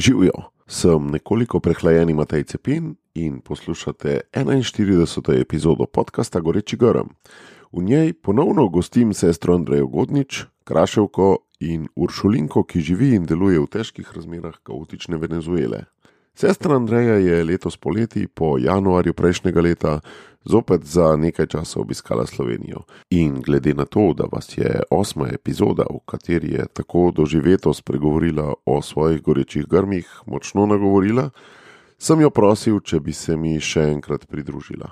Živijo, sem nekoliko prehlajeni Matej Cepin in poslušate 41. epizodo podcasta Goreči Grm. V njej ponovno gostim sestro Andrejo Godnič, Kraševko in Uršulinko, ki živi in deluje v težkih razmerah kaotične Venezuele. Sestra Andreja je letos poleti, po januarju prejšnjega leta, zopet za nekaj časa obiskala Slovenijo. In glede na to, da vas je osma epizoda, v kateri je tako doživeto spregovorila o svojih gorečih grmih, močno nagovorila, sem jo prosil, če bi se mi še enkrat pridružila.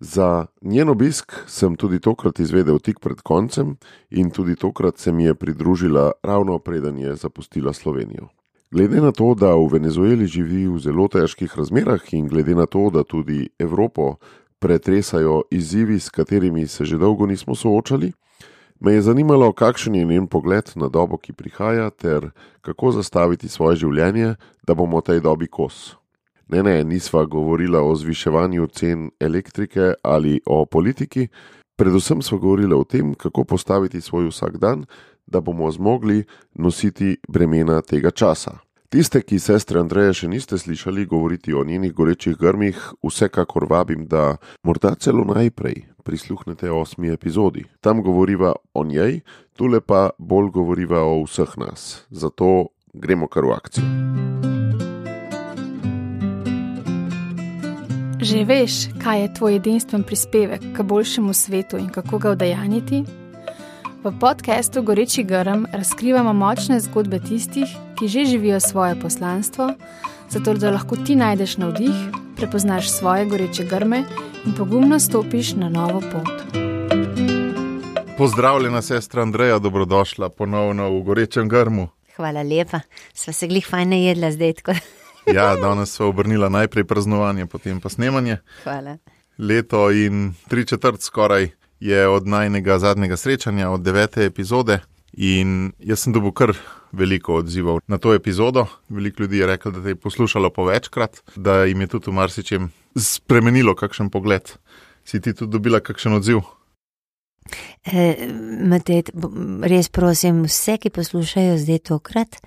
Za njen obisk sem tudi tokrat izvedel tik pred koncem, in tudi tokrat se mi je pridružila ravno preden je zapustila Slovenijo. Glede na to, da v Venezueli živi v zelo težkih razmerah in glede na to, da tudi Evropo pretresajo izzivi, s katerimi se že dolgo nismo soočali, me je zanimalo, kakšen je njen pogled na dobo, ki prihaja, ter kako zastaviti svoje življenje, da bomo tej dobi kos. Ne, ne, nisva govorila o zviševanju cen elektrike ali o politiki, predvsem sva govorila o tem, kako postaviti svoj vsakdan, da bomo zmogli nositi bremena tega časa. Tiste, ki sestre Andreje še niste slišali govoriti o njenih gorečih grmih, vsekakor vabim, da morda celo najprej prisluhnete osmi epizodi. Tam govoriva o njej, tule pa bolj govoriva o vseh nas. Zato gremo kar v akcijo. Že veš, kaj je tvoj edinstven prispevek k boljšemu svetu in kako ga udejaniti? V podkastu Goreči grm razkrivamo močne zgodbe tistih, ki že živijo svoje poslanstvo, zato da lahko ti najdeš navdih, prepoznaš svoje goreče grme in pogumno stopiš na novo pot. Pozdravljena, sestra Andreja, dobrodošla ponovno v Gorečem grmu. Hvala lepa, sva se glih fajn jedla zdaj. Tako. ja, danes sva obrnila najprej praznovanje, potem pa snemanje. Hvala. Leto in tri četrt skoraj je od najnega zadnjega srečanja, od devete epizode. In jaz sem dobil kar veliko odzivov na to epizodo. Veliko ljudi je reklo, da te je poslušalo po večkrat, da jim je tudi v marsičem spremenilo kakšen pogled. Si ti tudi dobila kakšen odziv? E, Matej, res prosim vse, ki poslušajo zdaj tokrat,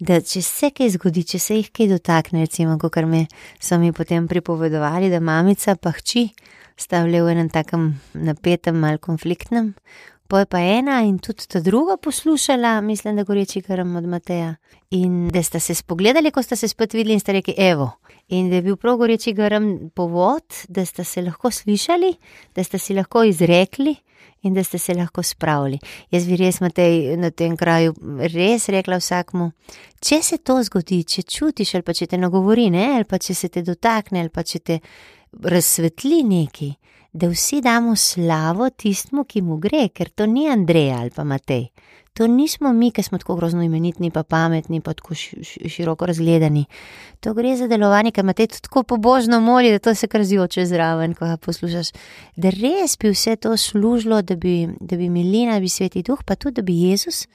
da če se kaj zgodi, če se jih kaj dotakne, recimo, kot mi so mi potem pripovedovali, da mamica pa hči sta bili v enem takem napetem, mal konfliktnem. Poje pa ena in tudi ta druga poslušala, mislim, da goreči karam od Mateja. In da sta se spogledali, ko sta se spet videli in sta rekli: Evo. In da je bil prav goreči karam povod, da sta se lahko slišali, da sta si lahko izrekli in da ste se lahko spravili. Jaz bi res Matej, na tem kraju res rekla vsakmu, če se to zgodi, če čutiš ali pa če te nagovori, ali pa če se te dotakne ali pa če te razsvetli neki, da vsi damo slavo tistmu, ki mu gre, ker to ni Andrej ali pa Matej. To nismo mi, ki smo tako grozno imenitni, pa pametni, pa tako široko razgledani. To gre za delovanje, ki Matej tako pobožno moli, da to se kar zjoče zraven, ko ga poslušaš. Da res bi vse to služilo, da bi, da bi milina, da bi sveti duh, pa tudi da bi Jezus,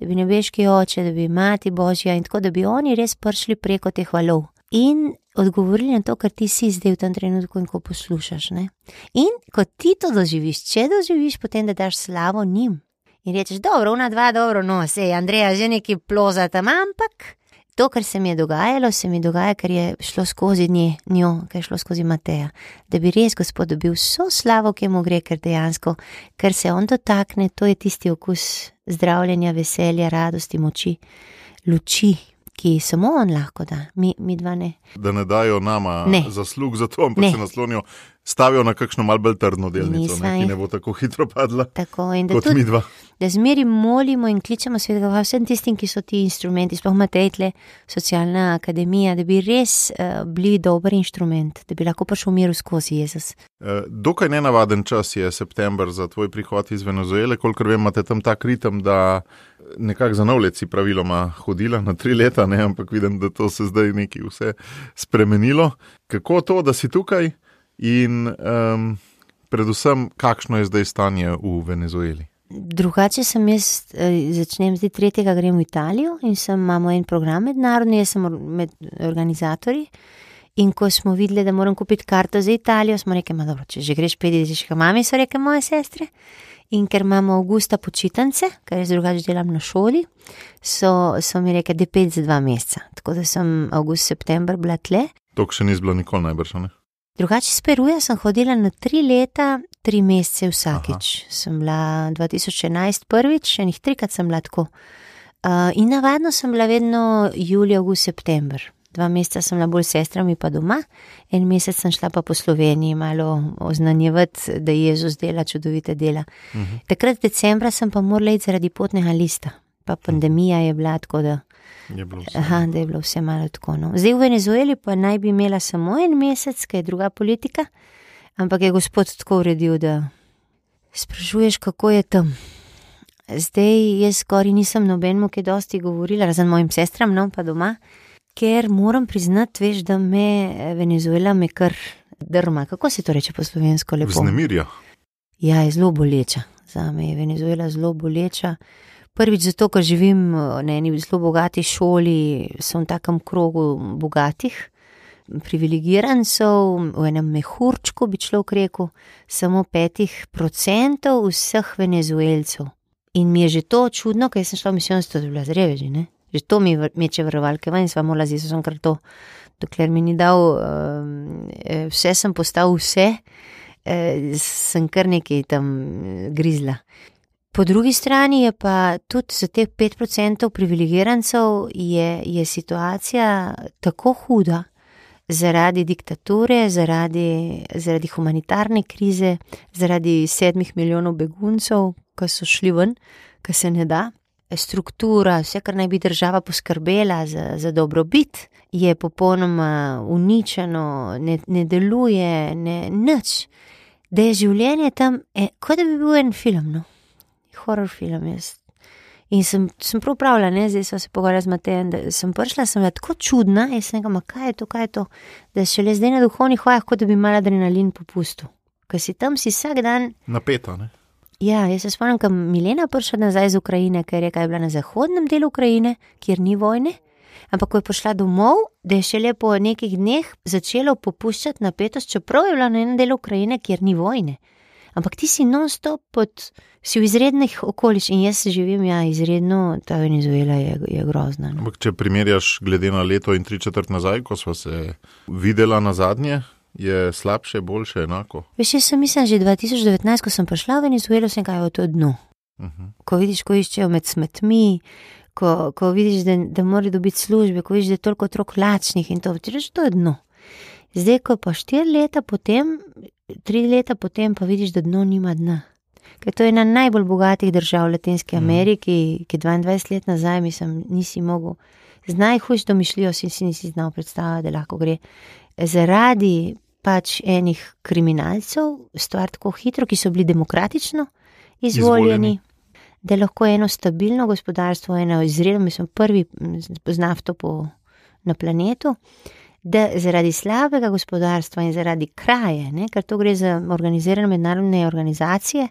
da bi nebeški oče, da bi mati Božja in tako, da bi oni res prišli preko teh valov. In odgovorili na to, kar ti si zdaj v tem trenutku in ko poslušaš. Ne? In ko ti to doživiš, če doživiš, potem da daš slavo njim. In rečeš, dobro, una dva, dobro, no, se je Andreja že neki ploza tam, ampak to, kar se mi je dogajalo, se mi dogaja, ker je šlo skozi nje, njo, ker je šlo skozi Mateja. Da bi res Gospod dobil vso slavo, ki mu gre, ker dejansko, ker se on dotakne, to je tisti okus zdravljenja, veselja, radosti, moči, luči, ki samo on lahko da, mi, mi dva ne. Da ne dajo nama ne. zaslug za to, ampak ne. se naslonijo, stavijo na kakšno malce bolj trdno delnico, ne, ki ne bo tako hitro padla. Tako in da kot tudi, mi dva. Da zmeri molimo in kličemo svetega vsem tistim, ki so ti instrumenti, sploh Matejtle, socialna akademija, da bi res uh, bili dober instrument, da bi lahko prišel v miru skozi Jezus. Uh, dokaj nenavaden čas je september za tvoj prihod iz Venezuele, kolikor vem, imate tam tak ritem, da nekako za novleci praviloma hodila na tri leta, ne? ampak vidim, da to se zdaj nekaj vse spremenilo. Kako to, da si tukaj in um, predvsem, kakšno je zdaj stanje v Venezueli? Drugače sem jaz, eh, začnem zdaj tretjega, grem v Italijo in sem, imamo en program mednarodni, jaz sem med organizatorji. In ko smo videli, da moram kupiti karto za Italijo, smo rekli, da če že greš peti, že kaj mami, so rekli moje sestre. In ker imamo avgusta počitnice, ker jaz drugače delam na šoli, so, so mi rekli, da je pet za dva meseca. Tako da sem avgust, september bila tle. To še ni bilo nikoli najbrž. Ne? Drugače iz Peruja sem hodila na tri leta, tri mesece vsakič. Aha. Sem bila 2011 prvič, še njih trikrat sem bila tako. Uh, in navadno sem bila vedno julij, august, september. Dva meseca sem bila bolj s sestrami pa doma, en mesec sem šla pa po Sloveniji malo oznanjevati, da Jezus dela čudovite dela. Uh mhm. -huh. Takrat decembra sem pa morala iti zaradi potnega lista, pa pandemija je bila tako, da je Aha, da je bilo vse malo tako. No. Zdaj v Venezueli pa naj bi imela samo en mesec, ker je druga politika, ampak je gospod tako uredil, da sprašuješ, kako je tam. Zdaj jaz skoraj nisem nobenemu, ki je dosti govorila, razen mojim sestram, no pa doma, ker moram priznati, veš, da me Venezuela me kar drma. Kako se to reče po slovensko lepo? Znemirja. Ja, je zelo boleča. Za me je Venezuela zelo boleča. Prvič zato, ker živim na eni zelo bogati šoli, sem v takem krogu bogatih, privilegiran so v enem mehurčku, bi človek rekel, samo petih procentov vseh venezuelcev. In mi je že to čudno, ker sem šla v misijonstvo, da bi bila zreveži, ne? že to mi meče vrvalke ven, sva mola zdaj, sem kar to. Dokler mi ni dal, um, vse sem postal vse, uh, sem kar nekaj tam grizla. Po drugi strani je pa tudi za teh 5% privilegirancev je, je situacija tako huda zaradi diktature, zaradi, zaradi humanitarne krize, zaradi sedmih milijonov beguncev, ki so šli ven, ki se ne da. Struktura, vse, kar naj bi država poskrbela za, za dobrobit, je popolnoma uničeno, ne, ne deluje, ne nič. Da je življenje tam, e, kot da bi bil en film. No? Horor film. Jaz. In sem, sem prav pravila, ne? zdaj smo se pogovarjali z Matejem, da sem prišla, sem bila tako čudna, jaz sem rekla, kaj je to, kaj je to, da še le zdaj na duhovnih hojah, kot da bi imela adrenalin popustil. Ker si tam si vsak dan. Napeta, ne? Ja, jaz se spomnim, ko je Milena prišla nazaj iz Ukrajine, ker je kaj bila na zahodnem delu Ukrajine, kjer ni vojne. Ampak, ko je prišla domov, da je šele po nekaj dneh začelo popuščati napetost, čeprav je bila na enem delu Ukrajine, kjer ni vojne ampak ti si non-stop pod, si v izrednih okoliščinah in jaz živim, ja, izredno, ta Venezuela je, je grozna. No. Ampak, če primerjaš glede na leto in tri četrt nazaj, ko smo se videla na zadnje. Je slabše, boljše, enako. Veš, jaz sem mislila, že 2019, ko sem prišla v Venezuelo, sem kaj v to dno. Uh -huh. Ko vidiš, ko iščejo med smetmi, ko, ko vidiš, da, da morajo dobiti službe, ko vidiš, da je toliko otrok lačnih in to, ti rečeš, to je dno. Zdaj, ko pa štiri leta potem, tri leta potem pa vidiš, da dno nima dna. Ker to je ena najbolj bogatih držav v Latinski mhm. Ameriki, mm. ki 22 let nazaj, mislim, nisi mogel, z najhujšo domišljijo si, si nisi znal predstavljati, da lahko gre zaradi pač enih kriminalcev, stvar tako hitro, ki so bili demokratično izvoljeni. izvoljeni. Da je lahko eno stabilno gospodarstvo, eno izredno, mislim, prvi z nafto po, na planetu, uh, da zaradi slabega gospodarstva in zaradi kraje, ne, ker to gre za organizirane mednarodne organizacije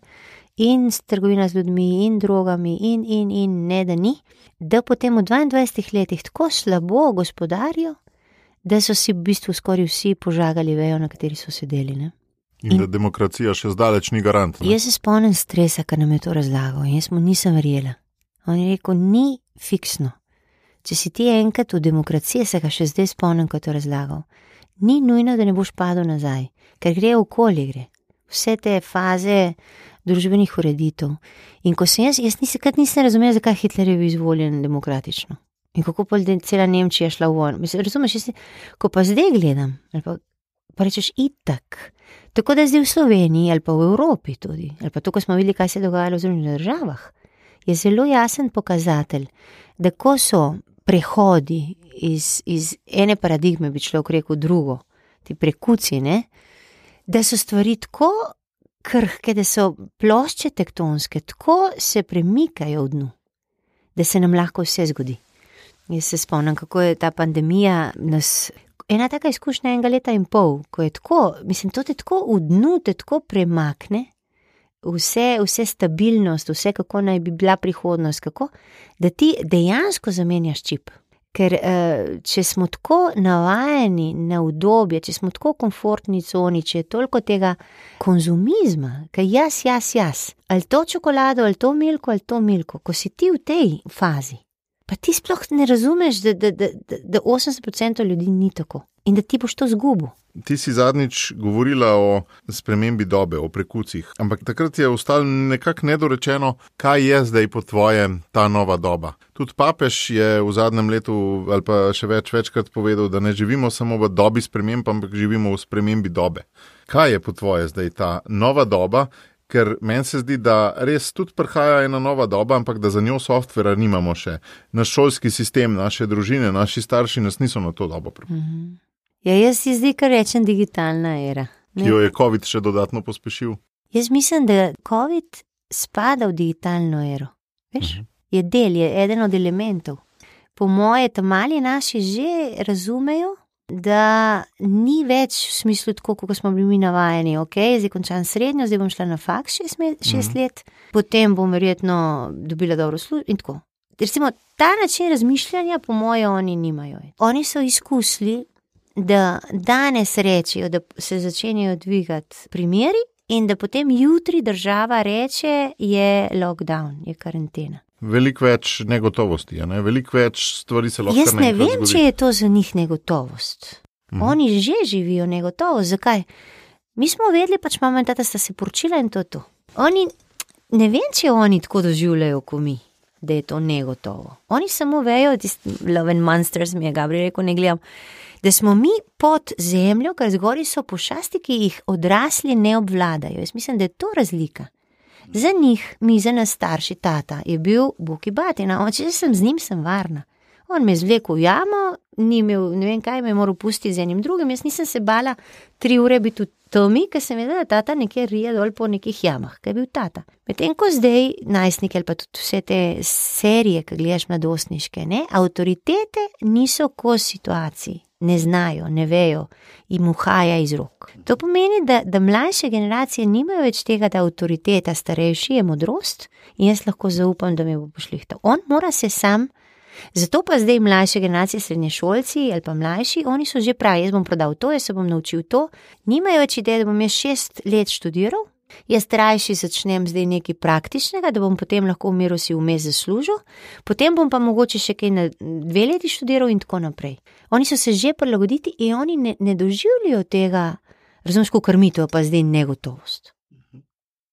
in trgovina z ljudmi in drogami in, in, in ne da ni, da potem v 22 letih tako slabo gospodarijo, da so si v bistvu skoraj vsi požagali vejo, na kateri so sedeli. Ne. In, in da demokracija še zdaleč ni garant. Ne? Jaz se spomnim stresa, kar nam je to razlagal in jaz mu nisem verjela. On je rekel, ni fiksno. Če si ti enkrat v demokraciji, se ga še zdaj spomnim, kot je razlagal, ni nujno, da ne boš padel nazaj, ker gre okoli, gre vse te faze družbenih ureditev. In ko sem jaz, jaz nisem, nisem razumel, zakaj Hitler je bil izvoljen demokratično. In kako pa je cela Nemčija šla v vojno. Razumeš, jaz, ko pa zdaj gledam, pa, pa rečeš itak. Tako da zdaj v Sloveniji ali pa v Evropi tudi, ali pa to, ko smo videli, kaj se je dogajalo v zunanjih državah, je zelo jasen pokazatelj, da ko so prehodi iz, iz ene paradigme, bi človek rekel, drugo, ti prekuci, ne? da so stvari tako krhke, da so plošče tektonske, tako se premikajo v dnu, da se nam lahko vse zgodi. Jaz se spomnim, kako je ta pandemija nas. Ena taka izkušnja enega leta in pol, ko je tako, mislim, to te tako v dnu, te tako premakne, vse, vse stabilnost, vse kako naj bi bila prihodnost, kako, da ti dejansko zamenjaš čip. Ker uh, če smo tako navajeni na udobje, če smo tako komfortni coni, če je toliko tega konzumizma, ki je jaz, jaz, jaz, ali to čokolado, ali to milko, ali to milko, ko si ti v tej fazi, pa ti sploh ne razumeš, da, da, da, da, da 80% ljudi ni tako in da ti boš to zgubil. Ti si zadnjič govorila o spremembi dobe, o prekucih, ampak takrat je ostalo nekako nedorečeno, kaj je zdaj po tvojem ta nova doba. Tudi papež je v zadnjem letu, ali pa še več, večkrat povedal, da ne živimo samo v dobi sprememb, ampak živimo v spremembi dobe. Kaj je po tvoje zdaj ta nova doba? Ker meni se zdi, da res tudi prihaja ena nova doba, ampak da za njo softvera nimamo še. Naš šolski sistem, naše družine, naši starši nas niso na to dobo pripravili. Ja, jaz si zdi, kar rečem, digitalna era. Ki jo je COVID še dodatno pospešil. Jaz mislim, da COVID spada v digitalno ero. Veš, uh -huh. je del, je eden od elementov. Po moje, tam mali naši že razumejo, da ni več v smislu tako, kot smo bili mi navajeni. Ok, zdaj končam srednjo, zdaj bom šla na faks šest, šest uh -huh. let, potem bom verjetno dobila dobro službo in tako. Recimo, ta način razmišljanja, po moje, oni nimajo. Oni so izkusili da danes rečejo, da se začenjajo dvigati primeri, in da potem jutri država reče, je lockdown, je karantena. Veliko več negotovosti, ne? veliko več stvari se lahko. Jaz ne vem, zgodi. če je to za njih negotovost. Mhm. Oni že živijo negotovo. Zakaj? Mi smo vedeli, pač mama in tata sta se poročila in to je to. Oni, ne vem, če oni tako doživljajo, kot mi, da je to negotovo. Oni samo vejo, tisti Love and Monsters mi je Gabriel rekel, ne gledam da smo mi pod zemljo, ker zgori so pošasti, ki jih odrasli ne obvladajo. Jaz mislim, da je to razlika. Za njih, mi za nas starši, tata je bil Buki Batina, če sem z njim, sem varna. On me je zvlekel v jamo, imel, ne vem kaj, me je moral pustiti z enim drugim, jaz nisem se bala tri ure biti v tomi, ker sem vedela, da tata nekje rije dol po nekih jamah, kaj je bil tata. Medtem ko zdaj najstniki ali pa tudi vse te serije, ki gledaš mladostniške, ne, avtoritete niso kos situaciji ne znajo, ne vejo, jim uhaja iz rok. To pomeni, da, da mlajše generacije nimajo več tega, da avtoriteta starejši je modrost in jaz lahko zaupam, da me bo pošlihtal. On mora se sam. Zato pa zdaj mlajše generacije, srednje šolci ali pa mlajši, oni so že pravi, jaz bom prodal to, jaz se bom naučil to. Nimajo več ideje, da bom jaz šest let študiral, Jaz rajši začnem zdaj nekaj praktičnega, da bom potem lahko v miru si vmes zaslužil, potem bom pa mogoče še kaj na dve leti študiral in tako naprej. Oni so se že prilagodili in oni ne, ne doživljajo tega, razumsko krmitev, pa zdaj negotovost.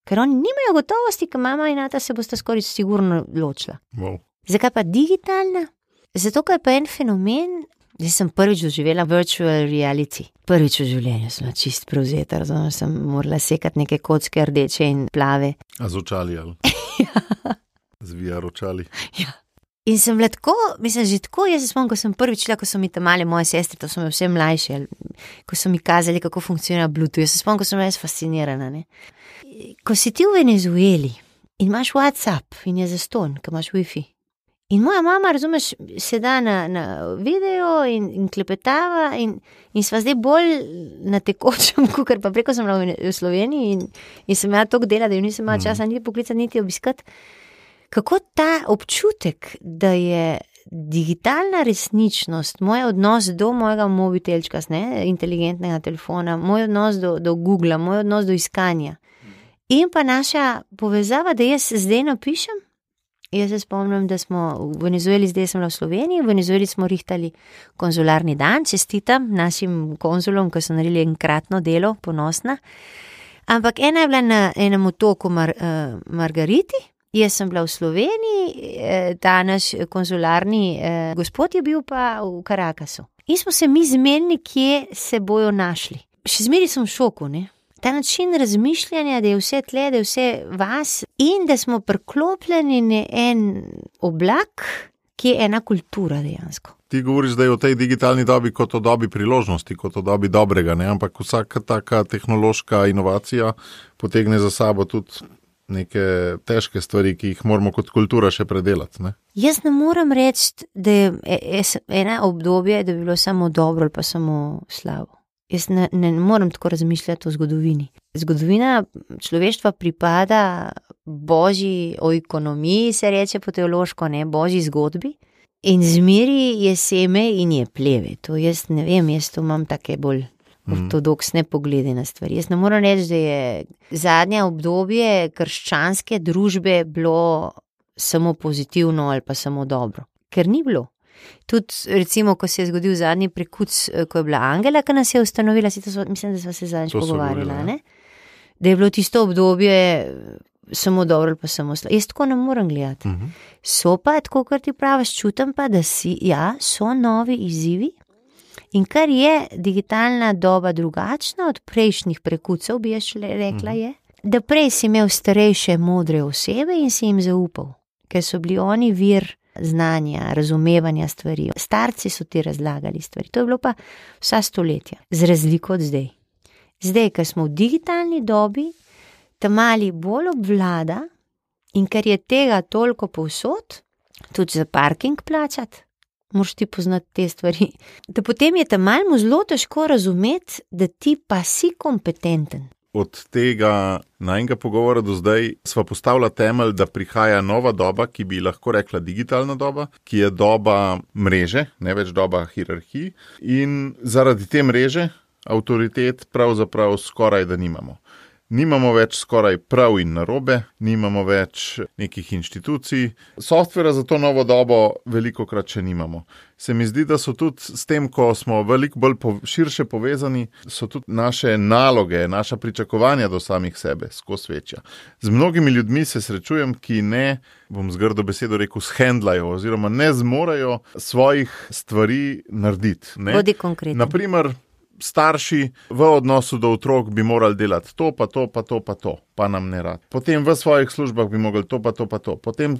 Ker oni nimajo gotovosti, ker mama in tata se bosta skoraj sigurno ločila. Wow. Zakaj pa digitalna? Zato, ker je pa en fenomen, Zdaj sem prvič doživela virtual reality. Prvič v življenju sem čist prevzeta, razumem, sem morala sekati neke kocke rdeče in plave. A z očali ali? ja. Z VR očali. Ja. In sem bila tako, mislim, že tako, jaz se spomnim, ko sem prvič šla, ko so mi tam male moje sestre, to so mi vse mlajše, ko so mi kazali, kako funkcionira Bluetooth. Jaz se spomnim, ko sem bila jaz fascinirana. Ne? Ko si ti v Venezueli in imaš WhatsApp in je zaston, ko imaš WiFi. In moja mama, razumeš, se da na, na video in, in klepetava, in, in sva zdaj bolj na tekočem, kot pa preko sem bila v Sloveniji in, in sem imela toliko dela, da jo nisem imela časa niti poklicati, niti obiskati. Kako ta občutek, da je digitalna resničnost, moj odnos do mojega mobitelčka, ne, inteligentnega telefona, moj odnos do, do Google, moj odnos do iskanja in pa naša povezava, da jaz zdaj napišem. Jaz se spomnim, da smo v Venezueli, zdaj sem v Sloveniji, v Venezueli smo rihtali konzularni dan, čestitam našim konzulom, ki so naredili enkratno delo, ponosna. Ampak ena je bila na enem otoku Mar, uh, Margariti, jaz sem bila v Sloveniji, eh, ta naš konzularni uh, gospod je bil pa v Karakasu. In smo se mi zmenili, kje se bojo našli. Še zmeri sem v šoku, ne? Ta način razmišljanja, da je vse tle, da je vse vas in da smo priklopljeni na en oblak, ki je ena kultura dejansko. Ti govoriš zdaj o tej digitalni dobi kot o dobi priložnosti, kot o dobi dobrega, ne? ampak vsaka taka tehnološka inovacija potegne za sabo tudi neke težke stvari, ki jih moramo kot kultura še predelati. Ne? Jaz ne morem reči, da je e, ena obdobje, da bi bilo samo dobro ali pa samo slabo. Jaz ne, ne morem tako razmišljati o zgodovini. Zgodovina človeštva pripada božji, o ekonomiji se reče po teološko, ne božji zgodbi. In zmeri je seme in je pleve. To jaz ne vem, jaz to imam take bolj ortodoksne poglede na stvari. Jaz ne morem reči, da je zadnje obdobje krščanske družbe bilo samo pozitivno ali pa samo dobro, ker ni bilo. Tudi, recimo, ko se je zgodil zadnji prekuc, ko je bila Angela, ki nas je ustanovila, so, mislim, da smo se zadnjič pogovarjali. Da je bilo tisto obdobje samo dobro ali pa samo slabo. Jaz tako ne morem gledati. Uh -huh. So pa tako, kot ti praviš, čutim pa, da si, ja, so novi izzivi. In kar je digitalna doba drugačna od prejšnjih prekucev, bi jaz rekla, je, da prej si imel starejše, modre osebe in si jim zaupal, ker so bili oni vir znanja, razumevanja stvari. Starci so ti razlagali stvari. To je bilo pa vsa stoletja, z razliko od zdaj. Zdaj, ker smo v digitalni dobi, ta mali bolj obvlada in ker je tega toliko povsod, tudi za parking plačati. Moš ti poznati te stvari. Da potem je tam malo zelo težko razumeti, da ti pa si kompetenten. Od tega najnega pogovora do zdaj smo postavili temelj, da prihaja nova doba, ki bi lahko rekla digitalna doba, ki je doba mreže, ne več doba hierarhij. In zaradi te mreže avtoritet pravzaprav skoraj da nimamo. Nimamo več skoraj prav in narobe, nimamo več nekih inštitucij. Softvera za to novo dobo veliko krat še nimamo. Se mi zdi, da so tudi s tem, ko smo veliko bolj po, širše povezani, so tudi naše naloge, naša pričakovanja do samih sebe skozi večja. Z mnogimi ljudmi se srečujem, ki ne, bom zgrdo besedo rekel, shendlajo oziroma ne zmorejo svojih stvari narediti. Bodi konkretno. Naprimer, starši v odnosu do otrok bi morali delati to, pa to, pa to, pa to, pa nam ne rad. Potem v svojih službah bi mogli to, pa to, pa to. Potem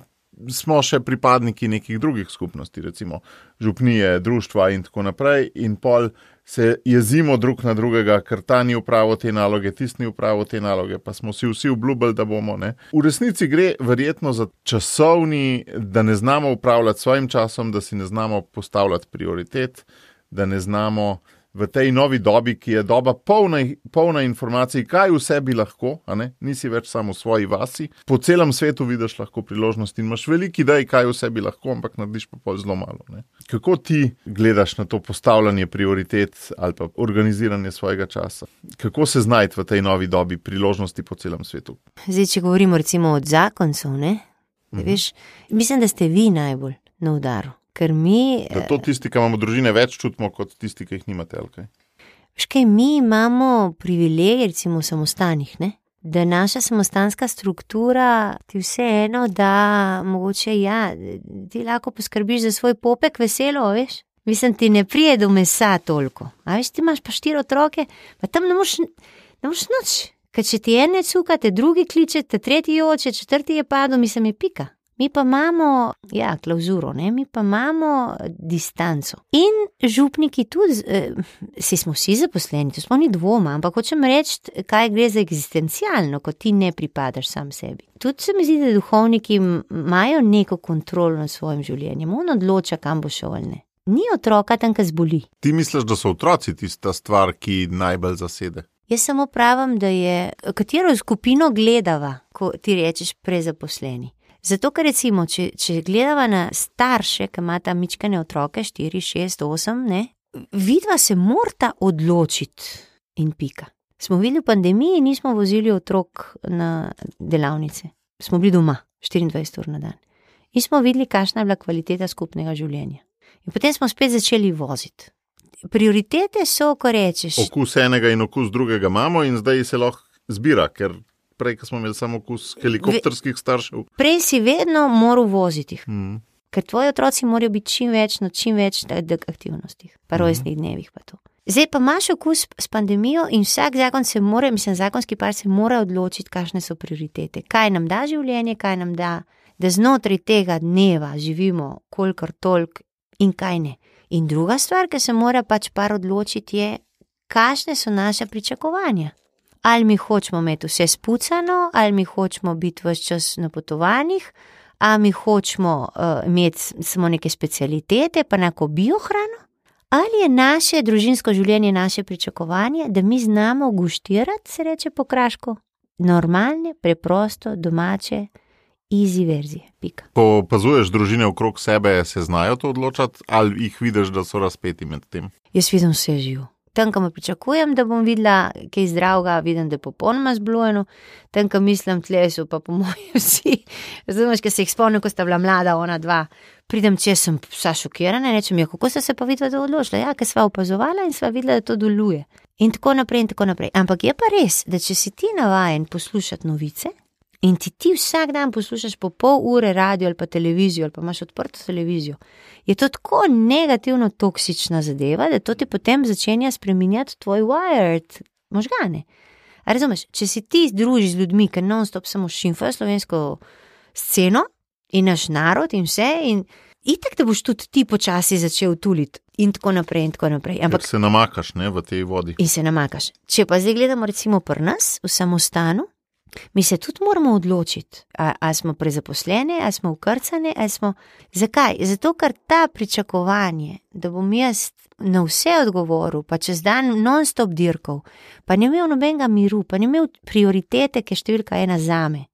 smo še pripadniki nekih drugih skupnosti, recimo župnije, društva in tako naprej, in pol se jezimo drug na drugega, ker ta ni upravo te naloge, tisti ni upravo te naloge, pa smo si vsi obljubili, da bomo. Ne? V resnici gre verjetno za časovni, da ne znamo upravljati svojim časom, da si ne znamo postavljati prioritet, da ne znamo v tej novi dobi, ki je doba polna, polna informacij, kaj vse bi lahko, nisi več samo v svoji vasi. Po celem svetu vidiš lahko priložnosti in imaš veliko idej, kaj vse bi lahko, ampak narediš pa pol zelo malo. Ne? Kako ti gledaš na to postavljanje prioritet ali pa organiziranje svojega časa? Kako se znajti v tej novi dobi priložnosti po celem svetu? Zdaj, če govorimo recimo od zakoncev, ne? Mhm. Veš, mislim, da ste vi najbolj na udaru ker mi. Da to tisti, ki imamo družine, več čutimo kot tisti, ki jih nimate. Škej, mi imamo privilegij, recimo v samostanih, ne? da naša samostanska struktura ti vseeno, da mogoče ja, ti lahko poskrbiš za svoj popek, veselo, veš. Mislim, ti ne prije do mesa toliko. A veš, ti imaš pa štiri otroke, pa tam ne moš, ne moš noč. Ker če ti ene cukate, drugi kličete, tretji joče, četrti je padel, mislim, je pika. Mi pa imamo, ja, klauzuro, ne? mi pa imamo distanco. In župniki tudi, eh, si smo vsi zaposleni, to smo ni dvoma, ampak hočem reči, kaj gre za eksistencialno, ko ti ne pripadaš sam sebi. Tudi se mi zdi, da duhovniki imajo neko kontrolo nad svojim življenjem, on odloča, kam bo šel ali ne. Ni otroka tam, ki zboli. Ti misliš, da so otroci tista stvar, ki najbolj zasede? Jaz samo pravim, da je katero skupino gledava, ko ti rečeš prezaposleni. Zato, ker recimo, če, če gledamo na starše, ki imajo mičkane otroke, 4, 6, 8, ne, vidva se morata odločiti in pika. Smo bili v pandemiji nismo vozili otrok na delavnice, smo bili doma 24 ur na dan. In smo videli, kakšna je bila kvaliteta skupnega življenja. In potem smo spet začeli voziti. Prioritete so, ko rečeš. Okus enega in okus drugega imamo, in zdaj se lahko zbira, ker prej, ko smo imeli samo kus helikopterskih staršev. Prej si vedno moral voziti. Mm. Ker tvoji otroci morajo biti čim več na čim več aktivnostih, pa mhm. rojstnih mm. dnevih. Pa Zdaj pa imaš okus s pandemijo in vsak zakon se mora, mislim, zakonski par se mora odločiti, kakšne so prioritete. Kaj nam da življenje, kaj nam da, da znotraj tega dneva živimo, kolikor tolk in kaj ne. In druga stvar, ki se mora pač par odločiti, je, kakšne so naše pričakovanja ali mi hočemo imeti vse spucano, ali mi hočemo biti vse čas na potovanjih, ali mi hočemo uh, imeti samo neke specialitete, pa neko biohrano. Ali je naše družinsko življenje naše pričakovanje, da mi znamo guštirati, se reče po kraško, normalne, preprosto, domače easy verzije. Pika. Ko opazuješ družine okrog sebe, se znajo to odločati, ali jih vidiš, da so razpeti med tem. Jaz vidim vse živo. Tam, kam pričakujem, da bom videla kaj zdravega, vidim, da je popolnoma zblojeno, tam, kam mislim, tle so pa po mojem vsi. Razumeš, ker se jih spomnim, ko sta bila mlada, ona dva. Pridem, če sem vsa šokirana, rečem, ja, kako ste se pa vidva to odločila? Ja, ker sva opazovala in sva videla, da to deluje. In tako naprej, in tako naprej. Ampak je pa res, da če si ti navajen poslušati novice, in ti, ti vsak dan poslušaš po pol ure radio ali pa televizijo, ali pa imaš odprto televizijo, je to tako negativno toksična zadeva, da to ti potem začenja spreminjati tvoj wired možgane. A razumeš, če si ti združiš z ljudmi, ki non-stop samo šimfajo slovensko sceno in naš narod in vse, in itek, da boš tudi ti počasi začel tuliti. In tako naprej, in tako naprej. Ampak se namakaš ne, v tej vodi. In se namakaš. Če pa zdaj gledamo, recimo, pri nas, v samostanu, Mi se tudi moramo odločiti, ali smo prezaposleni, ali smo ukrcani, ali smo. Zakaj? Zato, ker ta pričakovanje, da bom jaz na vse odgovoril, pa čez dan non-stop dirkal, pa ne imel nobenega miru, pa ne imel prioritete, ki je številka ena za me.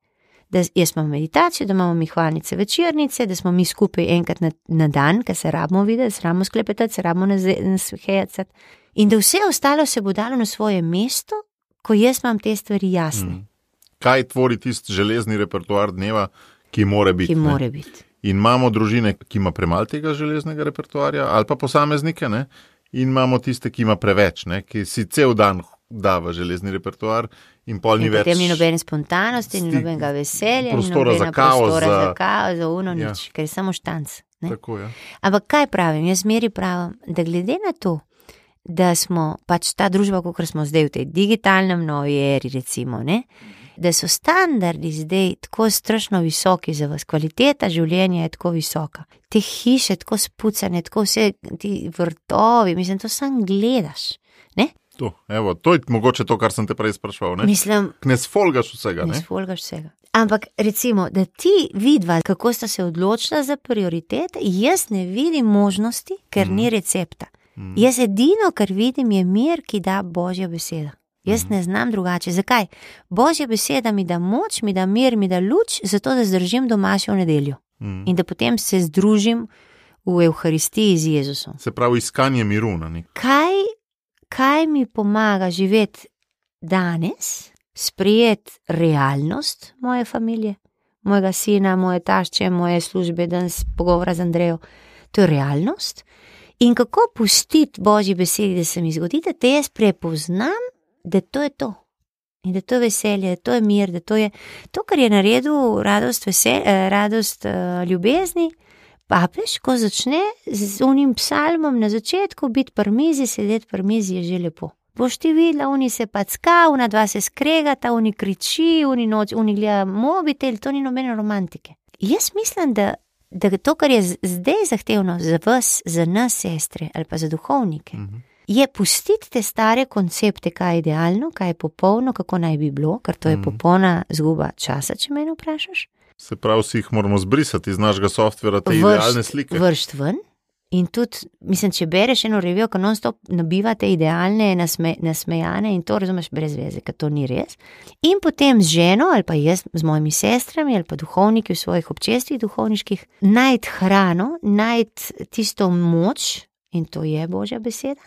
Da jaz imam meditacijo, da imamo mi hvalnice večernice, da smo mi skupaj enkrat na, na dan, ker se rabimo videti, se rabimo sklepetati, se rabimo nasvehajati. In da vse ostalo se bo dalo na svoje mesto, ko jaz imam te stvari jasne. Mm kaj tvori tisti železni repertoar dneva, ki more biti. Ki more biti. In imamo družine, ki ima premalo tega železnega repertoarja, ali pa posameznike, ne? in imamo tiste, ki ima preveč, ne? ki si cel dan da v železni repertoar. In pol ni več. Potem ni nobene spontanosti, ni nobenega veselja, prostora za kaos, prostora za, za kaos, za uno ja. nič, ker je samo štanc. Tako, ja. Ampak kaj pravim? Jaz meri pravim, da glede na to, da smo pač ta družba, kot smo zdaj v tej digitalnem novi eri, recimo, ne, da so standardi zdaj tako strašno visoki za vas, kvaliteta življenja je tako visoka. Te hiše, tako spucane, tako vse ti vrtovi, mislim, to sam gledaš. Ne? To, evo, to je mogoče to, kar sem te prej sprašval. Ne, mislim, ne sfolgaš vsega. Ne sfolgaš vsega. Ampak recimo, da ti vidva, kako sta se odločila za prioritete, jaz ne vidim možnosti, ker mm. ni recepta. Mm. Jaz edino, kar vidim, je mir, ki da božja beseda. Jaz ne znam drugače. Zakaj? Božja beseda mi da moč, mi da mir, mi da luč, zato da zdržim domačo nedeljo mm. in da potem se združim v Euharistiji z Jezusom. Se pravi, iskanje miru. Kaj, kaj mi pomaga živeti danes, sprijeti realnost moje družine, mojega sina, moje tašče, moje službe, danes pogovora z Andrejo. To je realnost. In kako pustiti Božji besedi, da se mi zgodi, da te jaz prepoznam da to je to. In da to je veselje, da to je mir, da to je to, kar je naredil radost, vesel, eh, radost uh, ljubezni. Papež, ko začne z unim psalmom na začetku biti pri mizi, sedeti pri mizi je že lepo. Boš ti videla, oni se pa ska, una dva se skregata, oni kriči, oni noč, oni gleda mobitel, to ni nobene romantike. Jaz mislim, da, da to, kar je zdaj zahtevno za vas, za nas, sestre ali pa za duhovnike. Uh mhm. Je pustiti te stare koncepte, kaj je idealno, kaj je popolno, kako naj bi bilo, ker to je mm. popolna zguba časa, če me vprašaš. Se pravi, vsi jih moramo zbrisati iz našega softvera, te vršt, idealne slike. Vršt ven. In tudi, mislim, če bereš eno revijo, ko non-stop nabivate idealne, nasme, nasmejane in to razumeš brez veze, ker to ni res. In potem z ženo ali pa jaz z mojimi sestrami ali pa duhovniki v svojih občestvih duhovniških najti hrano, najti tisto moč in to je božja beseda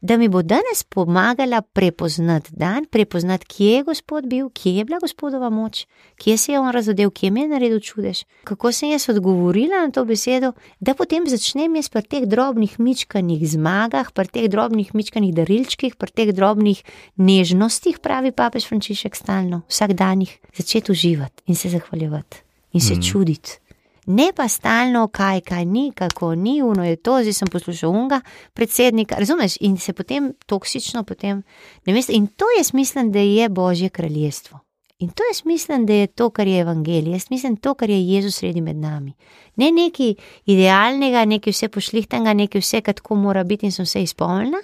da mi bo danes pomagala prepoznati dan, prepoznati, kje je Gospod bil, kje je bila Gospodova moč, kje se je on razodel, kje mi je naredil čudež, kako sem jaz odgovorila na to besedo, da potem začnem jaz pri teh drobnih mičkanih zmagah, pri teh drobnih mičkanih darilčkih, pri teh drobnih nežnostih, pravi papež Frančišek stalno, vsak dan jih začeti uživati in se zahvaljevati in se mm. čuditi ne pa stalno, kaj, kaj ni, kako ni, uno je to, zdaj sem poslušal unga predsednika, razumeš, in se potem toksično, potem, ne veš, in to jaz mislim, da je Božje kraljestvo. In to jaz mislim, da je to, kar je evangelij, jaz mislim, to, kar je Jezus sredi med nami. Ne nekaj idealnega, nekaj vse pošlihtanga, nekaj vse, kar tako mora biti in sem vse izpolnila.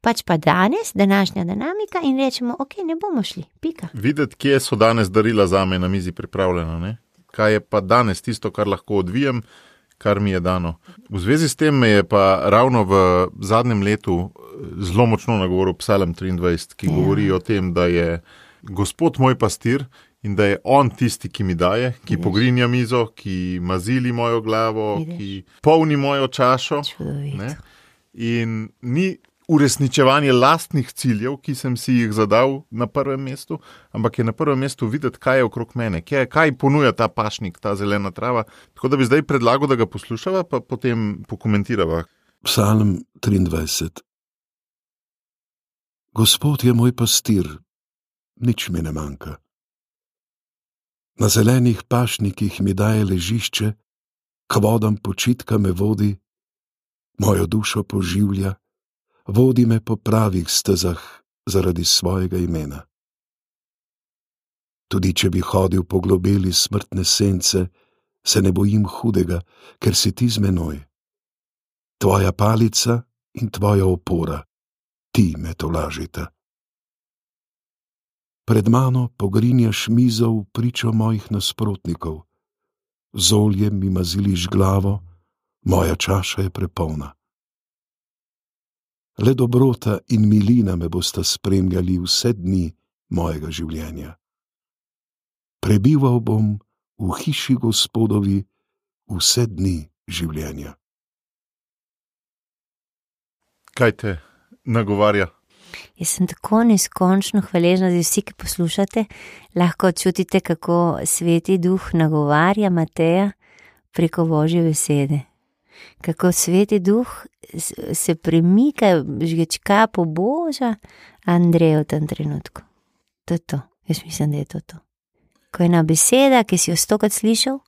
Pač pa danes, današnja dinamika, in rečemo, ok, ne bomo šli, pika. Videti, kje so danes darila za me na mizi pripravljena, ne? Kaj je pa danes tisto, kar lahko odvijem, kar mi je dano. V zvezi s tem me je pa ravno v zadnjem letu eh, zelo močno nagovoril Psalm 23, ki ja. govori o tem, da je Gospod moj pastir in da je on tisti, ki mi daje, ki Vidiš. pogrinja mizo, ki mazili mojo glavo, Vidiš. ki polni mojo čašo. In ni uresničevanje lastnih ciljev, ki sem si jih zadal na prvem mestu, ampak je na prvem mestu videti, kaj je okrog mene, kaj, kaj ponuja ta pašnik, ta zelena trava. Tako da bi zdaj predlagal, da ga poslušava, pa potem pokomentirava. Psalm 23. Gospod je moj pastir, nič mi ne manjka. Na zelenih pašnikih mi daje ležišče, k vodam počitka me vodi, mojo dušo poživlja, vodi me po pravih stezah zaradi svojega imena. Tudi če bi hodil po globeli smrtne sence, se ne bojim hudega, ker si ti z menoj. Tvoja palica in tvoja opora, ti me tolažita. Pred mano pogrinjaš mizo v pričo mojih nasprotnikov, z oljem mi maziliš glavo, moja čaša je prepolna. Le dobrota in milina me bosta spremljali vse dni mojega življenja. Prebival bom v hiši gospodovi vse dni življenja. Kaj te nagovarja? Jaz sem tako neskončno hvaležna, da vsi, ki poslušate, lahko čutite, kako sveti duh nagovarja Mateja preko božje besede. Kako sveti duh se premika, žgečka po boža Andreja v tem trenutku. To je to, jaz mislim, da je to to. Ko je ena beseda, ki si jo stokrat slišal,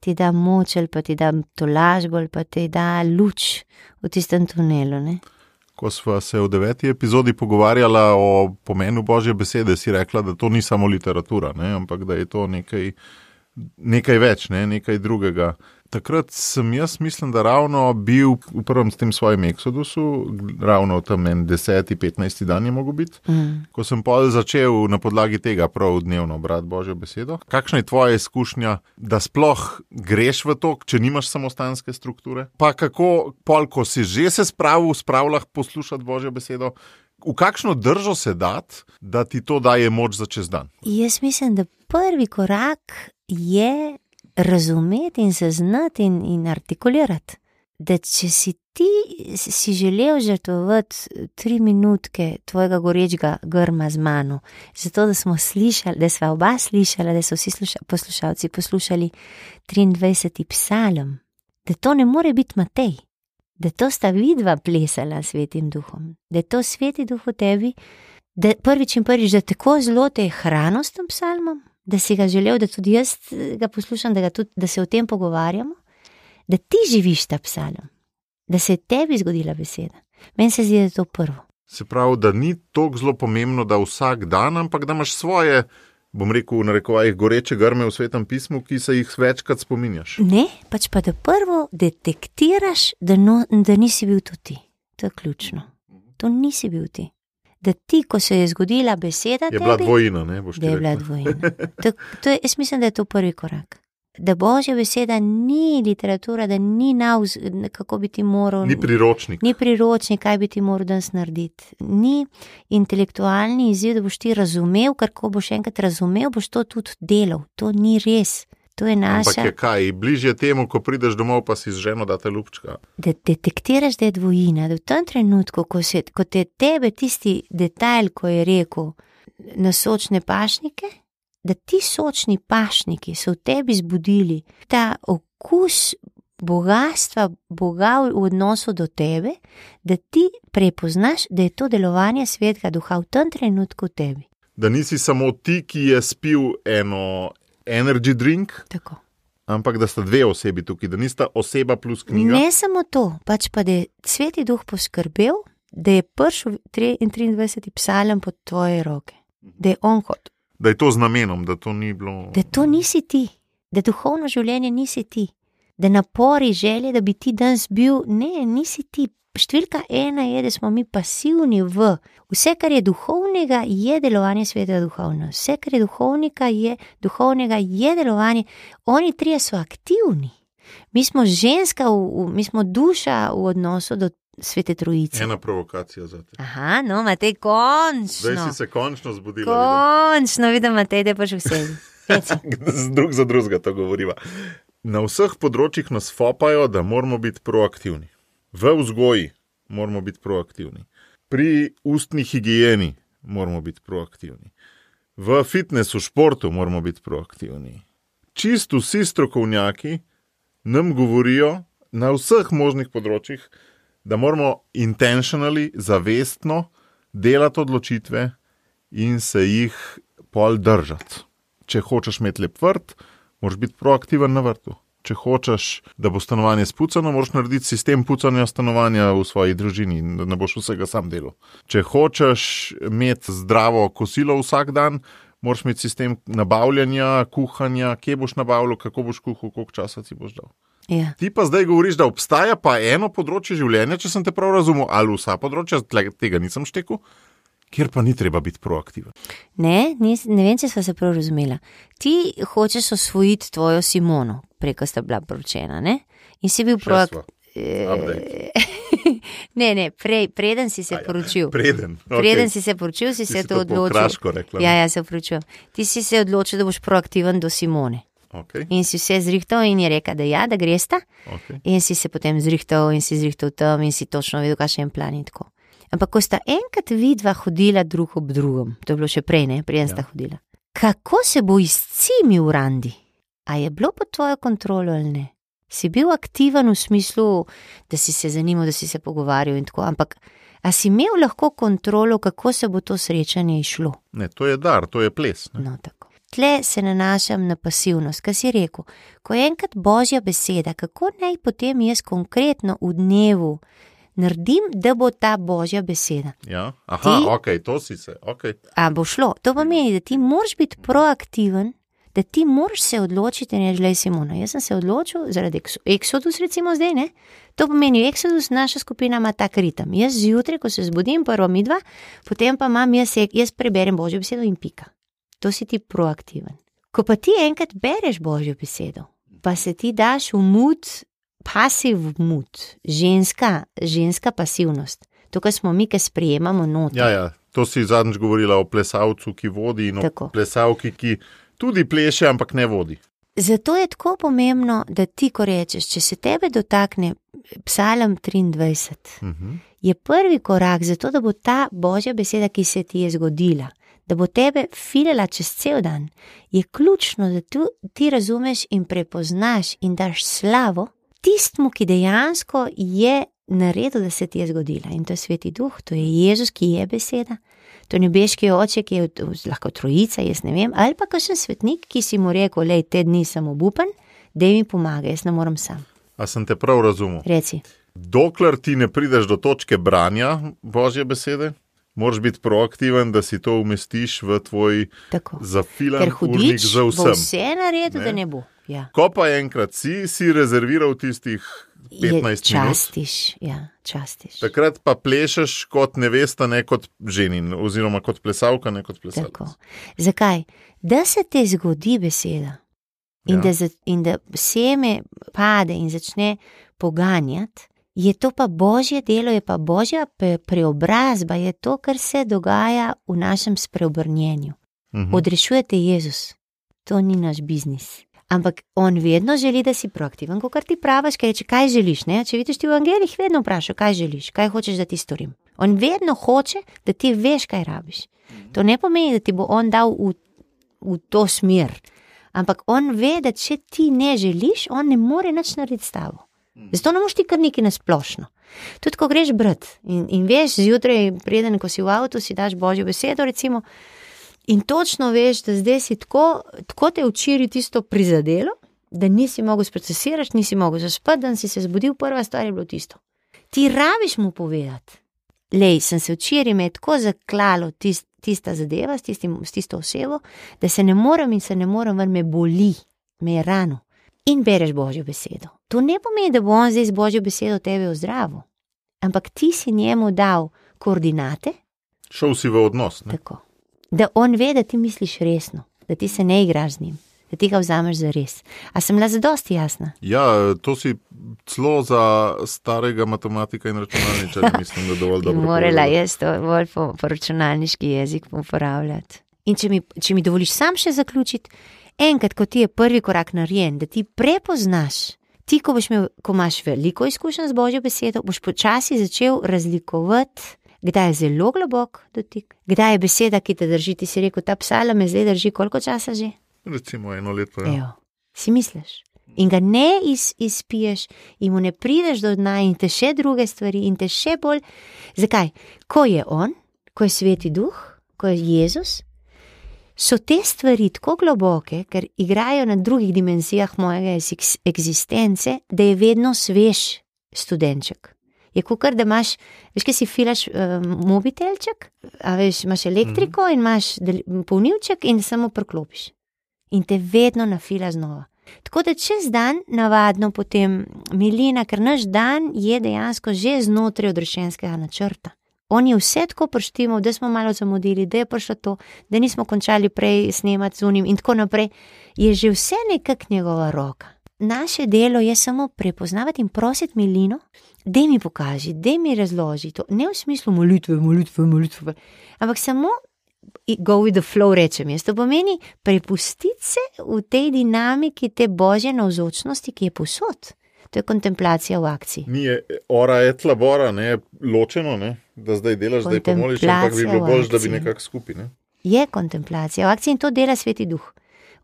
ti da moč pa ti da tolažbo ali pa ti da luč v tistem tunelu. Ne? Ko smo se v deveti epizodi pogovarjali o pomenu božje besede, si rekla, da to ni samo literatura, ne, ampak da je to nekaj, nekaj več, ne, nekaj drugega. Takrat sem jaz, mislim, da ravno bil v prvem s tem svojim eksodusu, ravno tam en 10-15 dan je mogel biti. Mm. Ko sem pol začel na podlagi tega prav dnevno brati Božjo besedo. Kakšna je tvoja izkušnja, da sploh greš v to, če nimaš samostanske strukture? Pa kako, pol, ko si že se spravil, spravljah poslušati Božjo besedo, v kakšno držo se dati, da ti to daje moč za čez dan? Jaz mislim, da prvi korak je razumeti in zaznati in, in artikulirati. Da če si ti si želel žrtvovati tri minutke tvojega gorečega grma z mano, zato da smo slišali, da smo oba slišali, da so vsi sluša, poslušalci poslušali 23. psalm, da to ne more biti Matej, da to sta vidva plesala s svetim duhom, da je to sveti duh v tebi, da prvič in prvič, da tako zelo te hrano s tem psalmom, da si ga želel, da tudi jaz eh, ga poslušam, da, ga tudi, da se o tem pogovarjamo, da ti živiš ta psalm, da se je tebi zgodila beseda. Meni se zdi, da je to prvo. Se pravi, da ni tako zelo pomembno, da vsak dan, ampak da imaš svoje, bom rekel, v narekovajih goreče grme v svetem pismu, ki se jih večkrat spominjaš. Ne, pač pa da prvo detektiraš, da, no, da nisi bil to ti. To je ključno. To nisi bil ti. Da ti, ko se je zgodila beseda, Je bila tebi, dvojina, ne boš ti da je bila rekla. dvojina. To, to je, jaz mislim, da je to prvi korak. Da božja beseda ni literatura, da ni nauz, kako bi ti moral. Ni priročnik. Ni priročnik, kaj bi ti moral danes narediti. Ni intelektualni izziv, da boš ti razumel, kar ko boš enkrat razumel, boš to tudi delal. To ni res. To je Ampak naša. je kaj, bližje temu, ko prideš domov, pa si z ženo date lupčka. Da detektiraš, da je dvojina, da v tem trenutku, ko, se, ko te tebe tisti detajl, ko je rekel, na sočne pašnike, da ti sočni pašniki so v tebi zbudili ta okus bogatstva Boga v v odnosu do tebe, da ti prepoznaš, da je to delovanje svetega duha v tem trenutku v tebi. Da nisi samo ti, ki je spil eno energy drink, Tako. ampak da sta dve osebi tukaj, da nista oseba plus knjiga. Ne samo to, pač pa da je sveti duh poskrbel, da je prišel 23. psalem pod tvoje roke, da je on kot, Da je to z namenom, da to ni bilo. da to nisi ti, da duhovno življenje nisi ti, da napori želje, da bi ti danes bil, ne, nisi ti. Številka ena je, da smo mi pasivni v vse, kar je duhovnega, je delovanje v nas. Vse, kar je duhovnika, je duhovnega, je delovanje. Oni trije so aktivni. Mi smo ženska, v, v, mi smo duša v odnosu do svete trojice. Ena provokacija za te. Aha, no, Matej, končno. Zdaj si se končno zbudila. vidim. Končno vidim, Matej, da pač vse. Z drug za drugega to govoriva. Na vseh področjih nas fopajo, da moramo biti proaktivni. V vzgoji moramo biti proaktivni, pri ustni higieni moramo biti proaktivni, v fitnesu, športu moramo biti proaktivni. Čist vsi strokovnjaki nam govorijo na vseh možnih področjih, da moramo intentionally, zavestno delati odločitve in se jih pol držati. Če hočeš imeti lep vrt, moraš biti proaktiven na vrtu. Če hočeš, da bo stanovanje spucano, moraš narediti sistem pucanja stanovanja v svoji družini, da ne boš vsega sam delal. Če hočeš imeti zdravo kosilo vsak dan, moraš imeti sistem nabavljanja, kuhanja, kje boš nabavljal, kako boš kuhal, koliko časa si boš dal. Ja. Ti pa zdaj govoriš, da obstaja pa eno področje življenja, če sem te prav razumel, ali vsa področja, tega nisem štekel, kjer pa ni treba biti proaktiven. Ne, nis, ne vem, če sva se prav razumela. Ti hočeš osvojiti tvojo Simono, preko sta bila poročena, ne? In si bil proaktiven. ne, ne, prej, preden si se A ja, poročil. Preden. Preden okej. si se poročil, si Ti se si to odločil. rekla? Ja, ja, se upravičujem. Ti si se odločil, da boš proaktiven do Simone. Okay, In si vse zrihtal in je rekel, da ja, da gresta. okay. In si se potem zrihtal in si zrihtal tam in si točno vedel, kakšen je plan in tako. Ampak ko sta enkrat vidva hodila drug ob drugem, to je bilo še prej, ne, preden sta Ja. hodila. Kako se bo izcimil Randi? A je bilo pod tvojo kontrolo ali ne? Si bil aktiven v smislu, da si se zanimal, da si se pogovarjal in tako, ampak a si imel lahko kontrolo, kako se bo to srečanje išlo? Ne, to je dar, to je ples. Ne? No, tako. Tle se nanašam na pasivnost, kaj si rekel. Ko je enkrat božja beseda, kako naj potem jaz konkretno v dnevu naredim, da bo ta božja beseda. Ja? Aha, Ti- ok, to si se. Okay. A bo šlo? To pomeni, da ti moraš biti proaktiven, da ti moraš se odločiti in reči, Simona, jaz sem se odločil zaradi Ex- Exodus, recimo zdaj, ne? To pomeni, Exodus, naša skupina ima tak ritem. Jaz zjutraj, ko se zbudim, prvo mi dva, potem pa imam jaz, jaz preberem božjo besedo in pika. To si ti proaktiven. Ko pa ti enkrat bereš božjo besedo, pa se ti daš v pasiv mud, ženska, ženska pasivnost. To, kar smo mi, ki sprejemamo noter. Ja, ja, to si zadnjič govorila o plesalcu, ki vodi in o Tako. plesalki, ki tudi pleše, ampak ne vodi. Zato je tako pomembno, da ti, ko rečeš, če se tebe dotakne Psalm 23, Uh -huh. je prvi korak za to, da bo ta božja beseda, ki se ti je zgodila, da bo tebe filala čez cel dan, je ključno, da tu, ti razumeš in prepoznaš in daš slavo tistmu, ki dejansko je naredil, da se ti je zgodila. In to je sveti duh, to je Jezus, ki je beseda. To je nebeški oče, ki je lahko trojica, jaz ne vem, ali pa kakšen svetnik, ki si mu rekel: Lej, te dni sem obupen, da mi pomaga, jaz ne morem sam. A sem te prav razumel? Reci. Dokler ti ne prideš do točke branja Božje besede, moraš biti proaktiven, da si to umestiš v tvoj zafilan Ker hudič za bo vsem. vse naredil, Ne. da ne bo. Ja. Ko pa enkrat si, si rezerviral tistih 15 Je, minut, častiš, ja, častiš. takrat pa plešeš kot nevesta, ne kot ženin, oziroma kot plesalka, ne kot plesalka. Zakaj? Da se ti zgodi beseda in, Ja. da, za- in da seme pade in začne poganjati, je to pa božje delo, je pa božja pre- preobrazba, je to, kar se dogaja v našem spreobrnjenju. Mhm. Odrešuje te Jezus, to ni naš biznis. Ampak on vedno želi, da si proaktiven, ko kar ti praviš, kaj reče, kaj želiš. Ne? Če vidiš ti v Angelih, vedno vprašaš, kaj želiš, kaj hočeš, da ti storim. On vedno hoče, da ti veš, kaj rabiš. To ne pomeni, da ti bo on dal v, v to smer. Ampak on ve, da če ti ne želiš, on ne more nič narediti s tabo. Zato ne moš ti kar nekaj nasplošno. Tudi ko greš brat in, in veš, zjutraj, preden ko si v avtu, si daš božjo besedo, recimo, in točno veš, da zdaj si tako, tako te včeraj tisto prizadelo, da nisi mogel sprocesirati, nisi mogel zaspati, da si se zbudil, prva stvar je bilo tisto. Ti rabiš mu povedati. Lej, sem se včeraj me tako zaklalo tist, tista zadeva s, tistim, s tisto osebo, da se ne morem in se ne morem, ven me boli, me je rano. In bereš Božjo besedo. To ne pomeni, da bo on zdaj z Božjo besedo tebe ozdravil, ampak ti si njemu dal koordinate, Šel si v odnos. Ne? tako, da on ve, da ti misliš resno, da ti se ne igraš z njim, da ti ga vzameš za res. A sem bila zadosti jasna? Ja, to si celo za starega matematika in računalničarja, mislim, da dovolj Bi dobro. morala jaz to bolj po, po računalniški jezik uporabljati. In če mi, če mi dovoliš sam še zaključiti, enkrat, ko ti je prvi korak narejen, da ti prepoznaš, ti, ko, imel, ko imaš veliko izkušenj z Božjo besedo, boš počasi začel razlikovati, kdaj je zelo globok dotik, kdaj je beseda, ki te drži. Ti si rekel, ta psalm me zdaj drži koliko časa že? Recimo eno leto. Ja. Evo, si misliš? In ga ne iz, izpiješ, in mu ne prideš do dna, in te še druge stvari, in te še bolj. Zakaj? Ko je on, ko je sveti duh, ko je Jezus, so te stvari tako globoke, ker igrajo na drugih dimenzijah mojega eksistence, da je vedno svež študentček. Je kot da imaš, veš, kaj si filaš um, mobitelček, a veš, imaš elektriko in imaš polnilček in samo prklopiš. In te vedno nafila znova. Tako da čez dan, navadno potem milina, ker naš dan je dejansko že znotraj odrešenskega načrta. On je vse tako prštimal, da smo malo zamudili, da je prišlo to, da nismo končali prej snemati z unim in tako naprej. Je že vse nekak njegova roka. Naše delo je samo prepoznavati in prositi milino, da mi pokaži, da mi razloži to. Ne v smislu molitve, molitve, molitve, ampak samo go with the flow, rečem jaz. To pomeni prepustiti se v tej dinamiki te božje navzočnosti, ki je posod. To je kontemplacija v akciji. Ni je, ora je tlabora, ne ločeno, ne? da zdaj delaš, da je pomoliš, ampak bi bilo bolj, da bi nekako skupaj. Ne? Je kontemplacija v akciji in to dela sveti duh.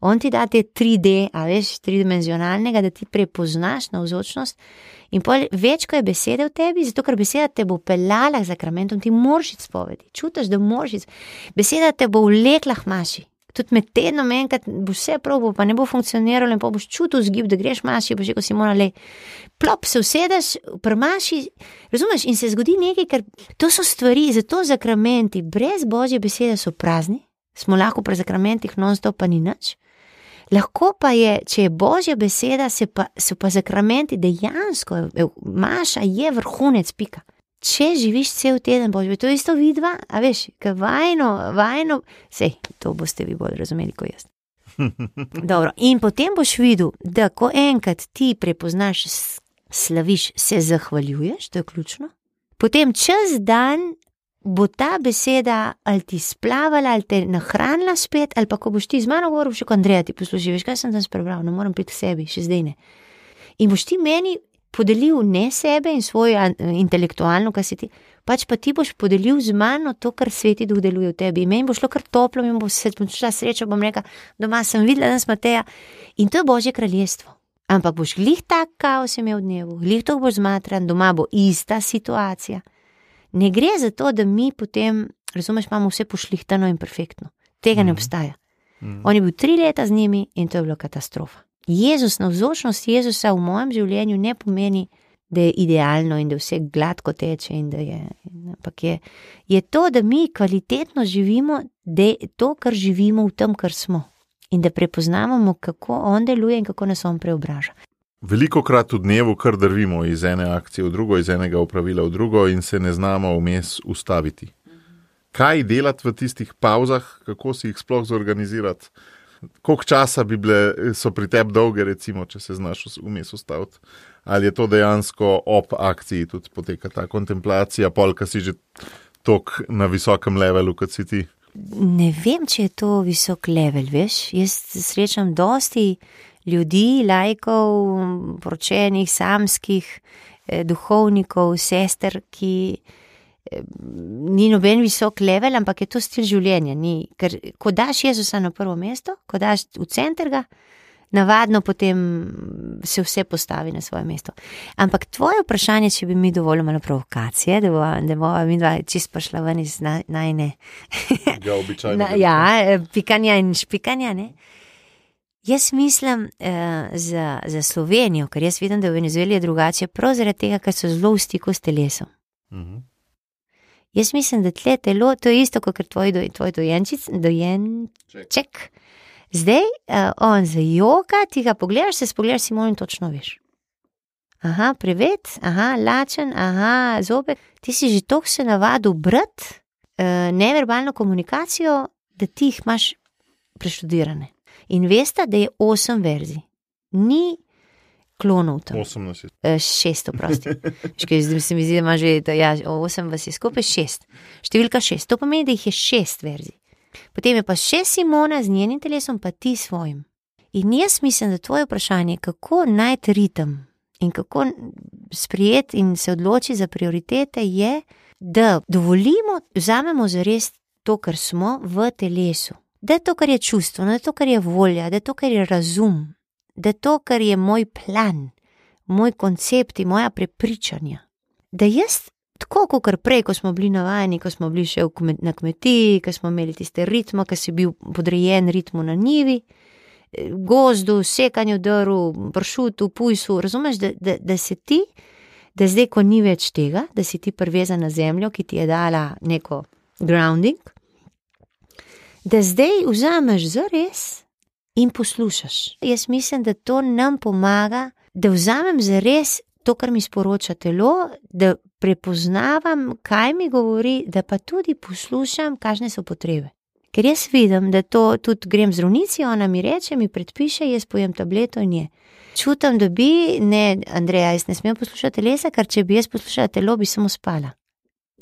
On ti da te 3D, a veš, tridimenzionalnega, da ti prepoznaš navzočnost. In več, ko je besede v tebi, zato ker beseda te bo pelala za kramentom, ti moraš izpovedi. Čutiš, da moraš. Beseda te bo vlekla maši. Tudi med tednom enkrat bo vse probo, pa ne bo funkcioniralo, in pa boš čutil zgib, da greš maši, pa že ko si morali. Plop se usedeš, prmaši, razumeš, in se zgodi nekaj, ker to so stvari, zato zakramenti brez božje besede so prazni, smo lahko pri zakramentih non-stop pa ni nič. Lahko pa je, če je božja beseda, se pa, so pa zakramenti dejansko, maša je vrhunec, pika. Če živiš cel teden, boš to isto vidva, a veš, kaj vajno, vajno, sej, to boste vi bolj razumeli kot jaz. Dobro, in potem boš videl, da ko enkrat ti prepoznaš, slaviš, se zahvaljuješ, to je ključno. Potem čez dan bo ta beseda ali ti splavala, ali te nahranila spet, ali pa ko boš ti z mano govoril, še kot Andrej, ti poslušaj, veš, kaj sem danes prebral, ne morem priti k sebi, še zdaj ne. In boš ti meni podelil ne sebe in svojo intelektualno, kaj si ti, pač pa ti boš podelil z mano to, kar sveti duh deluje v tebi. Meni bo šlo kar toplo, in bo se počela sreča, bom rekel, doma sem videla, da smo teja. In to je Božje kraljestvo. Ampak boš glih tak kaos imel v dnevu, glih to boš zmatran, doma bo ista situacija ne gre za to, da mi potem, razumeš, imamo vse pošlihtano in perfektno. Tega mm. ne mhm. obstaja. Mm. On je bil tri leta z njimi in to je bila katastrofa. Jezus, navzočnost Jezusa v mojem življenju ne pomeni, da je idealno in da vse gladko teče. Je, ampak je, je to, da mi kvalitetno živimo, da je to, kar živimo v tem, kar smo. In da prepoznavamo, kako on deluje in kako nas on preobraža. Veliko krat v dnevu kar drvimo iz ene akcije v drugo, iz enega upravila v drugo in se ne znamo vmes ustaviti. Kaj delati v tistih pauzah, kako si jih sploh zorganizirati? Koliko časa bi bile, so pri tebi dolge, recimo, če se znaš vmes ustaviti? Ali je to dejansko ob akciji tudi poteka ta kontemplacija, polka si že tok na visokem levelu, kot si ti? Ne vem, če je to visok level, veš. Jaz srečam dosti ljudi, lajkov, poročenih, samskih, eh, duhovnikov, sester, ki eh, ni noben visok level, ampak je to stil življenja. Ni, ker ko daš Jezusa na prvo mesto, ko daš v center ga. Navadno potem se vse postavi na svoje mesto. Ampak tvoje vprašanje, če bi mi dovolili malo provokacije, da bo, da bo mi dva čist prišla ven iz najne. Ja, običajno. ja, eh, pikanja in špikanja, ne. Jaz mislim uh, za, za Slovenijo, ker jaz vidim, da v Venezueli je drugače, prav zaradi tega, ker so zelo v stiku s telesom. Uh mhm. -huh. Jaz mislim, da tle telo, to je isto kot tvoj, do, tvoj dojenčic, dojenček. Zdaj, uh, on za joga, ti ga pogledaš, se spogledaš, si moj in točno veš. Aha, privet, aha, lačen, aha, zobek. Ti si že toliko se navadil brati uh, neverbalno komunikacijo, da ti jih imaš preštudirane. In veste, da je osem verzij, ni klonov tam. Osem nas je. E, šest, oprosti. Zdaj se mi zdi, da ima že to, ja, osem vas je skupaj šest. Številka šest, to pomeni, da jih je šest verzij. Potem je pa še Simona z njenim telesom, pa ti svojim. In jaz mislim, da tvoje vprašanje, kako najti ritem in kako sprijeti in se odločiti za prioritete, je, da dovolimo, vzamemo za res to, kar smo v telesu. Da je to, kar je čustvo, da je to, kar je volja, da je to, kar je razum, da je to, kar je moj plan, moj koncept in moja prepričanja. Da jaz, tako kot prej, ko smo bili navajeni, ko smo bili še kmet, na kmetiji, ko smo imeli tiste ritme, ki si bil podrejen ritmu na nivi, gozdu, sekanju drv, pršutu, pujsu, razumeš, da, da, da se ti, da zdaj, ko ni več tega, da si ti prvezan na zemljo, ki ti je dala neko grounding, da zdaj vzameš za res in poslušaš. Jaz mislim, da to nam pomaga, da vzamem za res to, kar mi sporoča telo, da prepoznavam, kaj mi govori, da pa tudi poslušam, kakšne so potrebe. Ker jaz vidim, da to tudi grem zdravnici, ona mi reče, mi predpiše, jaz pojem tableto in je. Čutim, da bi, ne, Andreja, jaz ne smem poslušati telesa, ker če bi jaz poslušala telo, bi samo spala.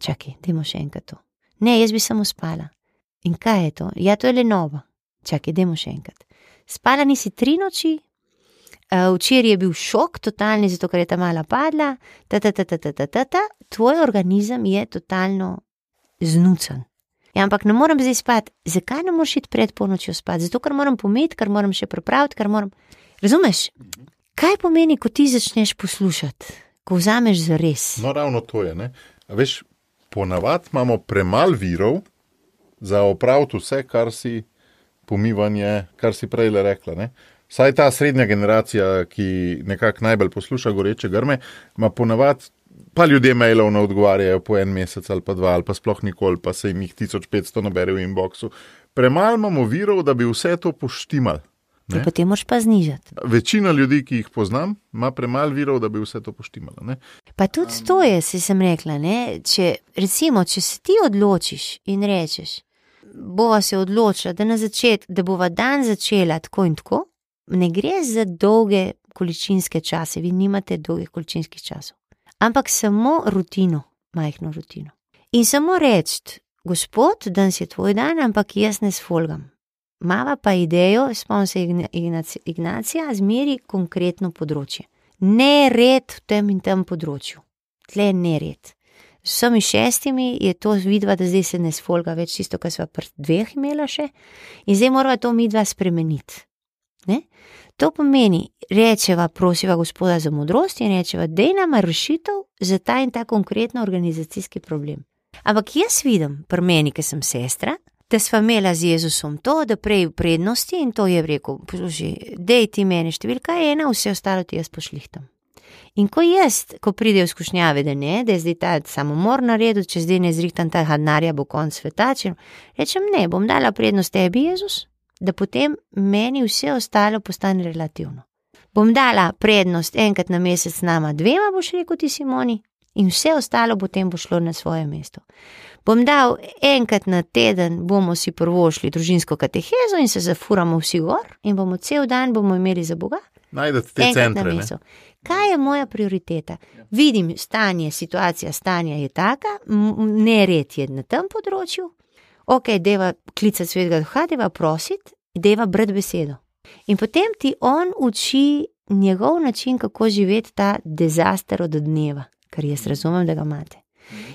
Čakaj, dajmo še enkrat to. Ne, jaz bi samo spala. In kaj je to? Ja, to je le novo. Čakaj, dajmo še enkrat. Spala nisi tri noči, uh, včeraj je bil šok, totalni, zato ker je ta mala padla, ta, ta, ta, ta, ta, ta, ta, ta. tvoj organizem je totalno znucen. Ja, ampak ne morem zdaj spati. Zakaj ne moreš iti pred polnočjo spati? Zato, ker moram pometi, ker moram še prepraviti, ker moram. Razumeš? Kaj pomeni, ko ti začneš poslušati, ko vzameš za res? No, ravno to je. Ne? Veš, ponavadi imamo premalo virov za opraviti vse, kar si pomivanje, kar si prej le rekla. Ne? Saj ta srednja generacija, ki nekako najbolj posluša goreče grme, ima ponavadi pa ljudje mailov ne odgovarjajo po en mesec ali pa dva, ali pa sploh nikoli, pa se jim jih 1500 nabere v inboxu. Premalo imamo virov, da bi vse to poštimal. Ne? Potem moš pa znižati. Večina ljudi, ki jih poznam, ima premalo virov, da bi vse to poštimala. Pa tudi to je, si sem rekla. Če, recimo, če se ti odločiš in rečeš, bova se odločila, da, začet, da bova dan začela tako in tako, ne gre za dolge količinske čase, vi nimate dolgih količinskih časov ampak samo rutino, majhno rutino. In samo reči, gospod, danes je tvoj dan, ampak jaz ne sfolgam. Mava pa idejo, se Ignacija, zmeri konkretno področje. Ne red v tem in tem področju, tle ne red. S vsemi šestimi je to vidva, da zdaj se ne sfolga več tisto, kar sva pred dveh imela še, in zdaj moramo to midva spremeniti. Ne? To pomeni, rečeva, prosiva gospoda za modrost in rečeva, da je nama rešitev za ta in ta konkretno organizacijski problem. Ampak jaz vidim, pri meni, ki sem sestra, da sva imela z Jezusom to, da prej v prednosti in to je rekel, poslušaj, dej ti meni številka ena, vse ostalo ti jaz pošlihtam. In ko jaz, ko pridejo skušnjave, da ne, da je zdaj ta samomor naredil, če zdaj ne zrihtam ta hadnarja, bo konc sveta, če rečem ne, bom dala prednost tebi, Jezus, da potem meni vse ostalo postane relativno. Bom dala prednost enkrat na mesec nama, dvema boš rekel ti Simoni, in vse ostalo potem bo šlo na svoje mesto. Bom dal enkrat na teden, bomo si prvošli družinsko katehezo in se zafuramo vsi gor, in bomo cel dan bomo imeli za Boga. Najdete te centre. Kaj je moja prioriteta? Vidim stanje, situacija stanja je taka, nered je na tem področju, ok, deva klicati svetega duha, deva prositi, deva brati besedo. In potem ti on uči njegov način, kako živeti ta dezaster od dneva, kar jaz razumem, da ga imate.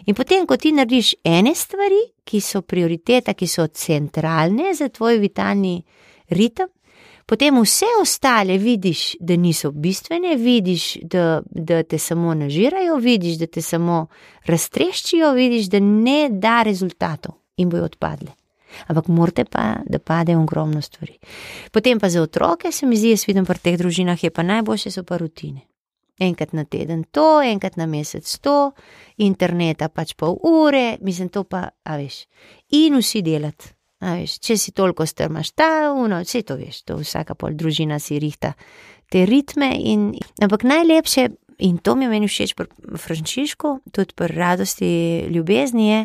In potem, ko ti narediš ene stvari, ki so prioriteta, ki so centralne za tvoj vitalni ritem, potem vse ostale vidiš, da niso bistvene, vidiš, da, da te samo nažirajo, vidiš, da te samo raztreščijo, vidiš, da ne da rezultatov in bojo odpadle. Ampak morate pa, da pade ogromno stvari. Potem pa za otroke, se mi zdi, jaz vidim v teh družinah, je pa najboljše so pa rutine. Enkrat na teden to, enkrat na mesec to, interneta pač pol ure, mislim to pa, a veš, in vsi delati. Veš, če si toliko strmaš ta, uno, vse to veš, to vsaka pol družina si rihta te ritme. In, ampak najlepše, in to mi je meni všeč pri Frančišku, tudi pri radosti ljubezni je,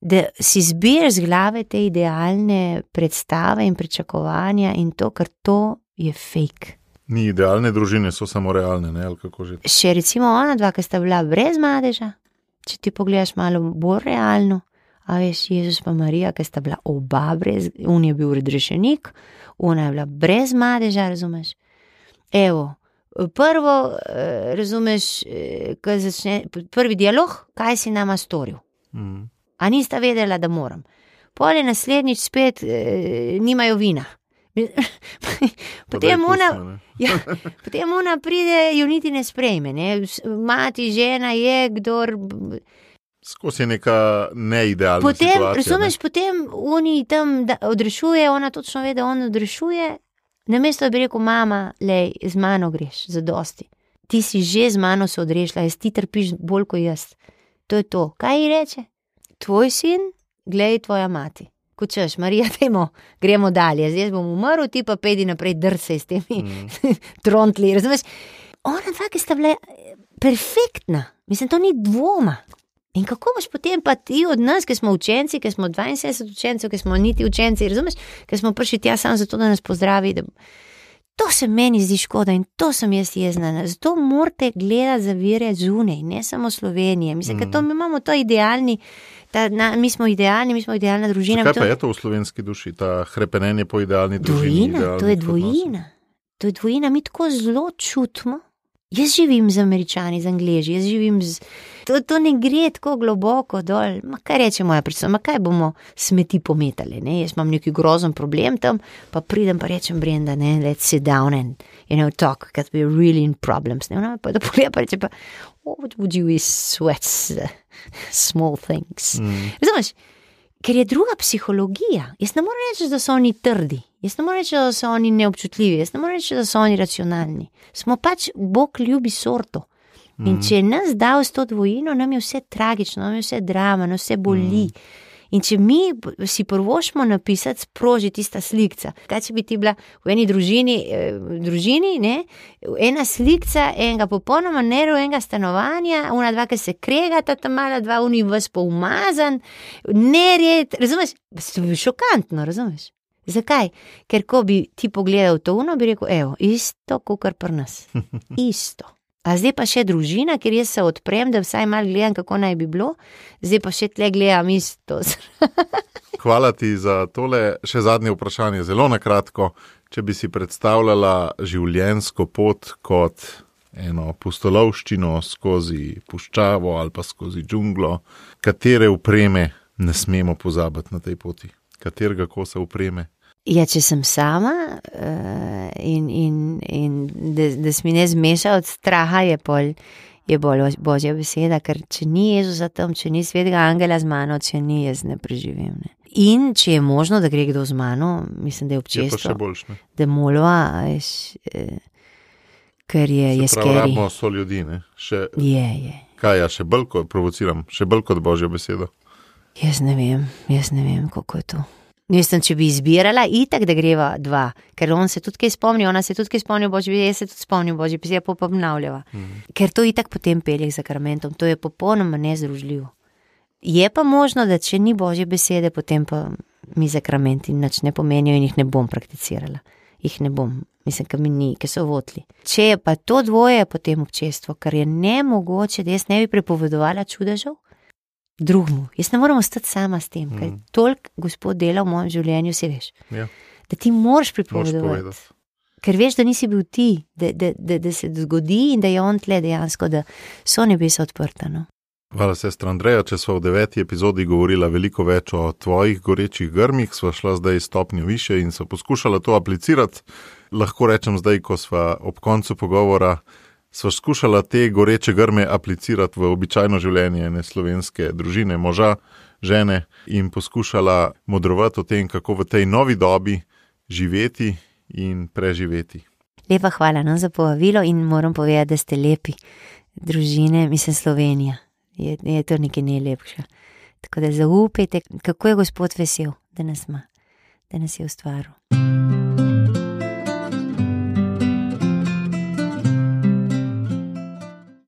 da si zbiraš z glave te idealne predstave in pričakovanja, in to, kar to je fake. Ni idealne družine, so samo realne, ne. Še recimo ona dva, ki sta bila brez madeža, če ti pogledaš malo bolj realno, A veš, Jezus pa Marija, ki sta bila oba brez, un je bil redrešenik, ona je bila brez madeža, razumeš? Evo, prvo, eh, razumeš, eh, ko začne prvi dialog, kaj si nama storil. Mm. A nista vedela, da moram. Pol je naslednjič spet, eh, nimajo vina. Potem ona, ja, potem ona pride, jo niti ne sprejme. Ne? Mati, žena je, kdor. Skozi neka neidealna Potem, situacija. razumeš, potem oni tam odrešuje, ona točno ve, da on odrešuje. Namesto da bi rekel, mama, le z mano greš, za dosti. Ti si že z mano se odrešila, jaz ti trpiš bolj kot jaz. To je to. Kaj ji reče? Tvoj sin, glej tvoja mati. Ko češ, Marija, dajmo, gremo dalje. Zdaj bom umrl, ti pa pedi naprej, drse s temi Mm. trontli. Razumeš? Ona dva, ki sta bile eh, perfektna, mislim, to ni dvoma. In kako boš potem pa ti od nas, ki smo učenci, ki smo 72 učencev, ki smo niti učenci, razumeš, ki smo prišli tja samo zato, da nas pozdravi. Da... To se meni zdi škoda in to sem jaz jezna. Zato morate gledati za vire zunaj, ne samo Slovenije. Mislim, mm. to mi imamo to idealni, ta, na, mi smo idealni, mi smo idealna družina. Kaj to... pa je to v slovenski duši, ta hrepenenje po idealni družini? Dvojina, to je dvojina. To je dvojina, mi tako zelo čutimo. Jaz živim z američani, z angliži, jaz živim z. To, to ne gre tako globoko dol. Ma kaj reče moja predstavnica, kaj bomo smeti pometali. Ne? Jaz imam neki grozen problem tam, pa pridem pa rečem, Brenda, ne, let's sit down and you know, talk, because we're really in problems. Ne? Ona pa da pogleda pa reče pa, what would you is sweats, uh, small things. Mm. Razumeš? Ker je druga psihologija. Jaz ne morem reči, da so oni trdi, jaz ne morem reči, da so oni neobčutljivi, jaz ne morem reči, da so oni racionalni. Smo pač Bog ljubi sorto. In če je nas dal s to dvojino, nam je vse tragično, nam je vse drama, nam vse boli. In če mi si prvošmo napisati, sproži tista slika. Kaj če bi ti bila v eni družini, eh, družini ne, ena slika enega popolnoma nerojenega stanovanja, una dva, ki se kregata, tam mala dva, uni vas poumazan, nered, razumeš? To bi bilo šokantno, razumeš? Zakaj? Ker ko bi ti pogledal to uno, bi rekel, evo, isto, kot kar pri nas. Isto. A zdaj pa še družina, ker jaz se odprem, da vsaj malo gledam, kako naj bi bilo, zdaj pa še tle gledam isto. Hvala ti za tole. Še zadnje vprašanje, zelo na kratko. Če bi si predstavljala življenjsko pot kot eno pustolovščino skozi puščavo ali pa skozi džunglo, katere upreme ne smemo pozabiti na tej poti? Katerega kosa upreme? Ja, če sem sama uh, in, in, in da, da se mi ne zmeša od straha, je bolj, je bolj božja beseda, ker če ni Jezusa tam, če ni svetega angela z mano, če ni jaz ne preživim. Ne. In če je možno, da gre kdo z mano, mislim, da je Je boljše. da molva, veš, eh, ker je, je skeri. Rabimo so ljudi. ne. Še, Je, je. kaj ja, še bolj kot provociram, še bolj kot božjo besedo. Jaz ne vem, jaz ne vem, kako je to. Mislim, če bi izbirala, itak, da greva dva, ker on se tudi kaj spomni, ona se tudi kaj spomni, božji, jaz se tudi spomnim, božji, pa se pa obnavljava. Mhm. Ker to itak potem pelje k zakramentom, to je popolnoma nezdružljivo. Je pa možno, da če ni božje besede, potem pa mi zakramenti nič ne pomenijo in jih ne bom prakticirala. Jih ne bom, mislim, ker mi ni, ker so votli. Če je pa to dvoje, potem občestvo, kar je ne mogoče, da jaz ne bi prepovedovala čudežev drugmu. Jaz ne morem ostati sama s tem, ker Mhm. toliko Gospod dela v mojem življenju, se veš. Ja. Da ti moraš pripovedovati. Ker veš, da nisi bil ti, da, da, da, da se zgodi in da je on tle dejansko, da so nebesa odprta. No? Hvala, sestra Andreja. Če smo v deveti epizodi govorila veliko več o tvojih gorečih grmih, sva šla zdaj stopnjo više in so poskušala to aplicirati. Lahko rečem zdaj, ko sva ob koncu pogovora, sva skušala te goreče grme aplicirati v običajno življenje ene slovenske družine, moža, žene in poskušala modrovati o tem, kako v tej novi dobi živeti in preživeti. Lepa hvala no, za povabilo in moram povedati, da ste lepi. Družine, mislim, Slovenija je, je to nekaj najlepše. Tako da zaupajte, kako je Gospod vesel, da nas ima, da nas je ustvaril.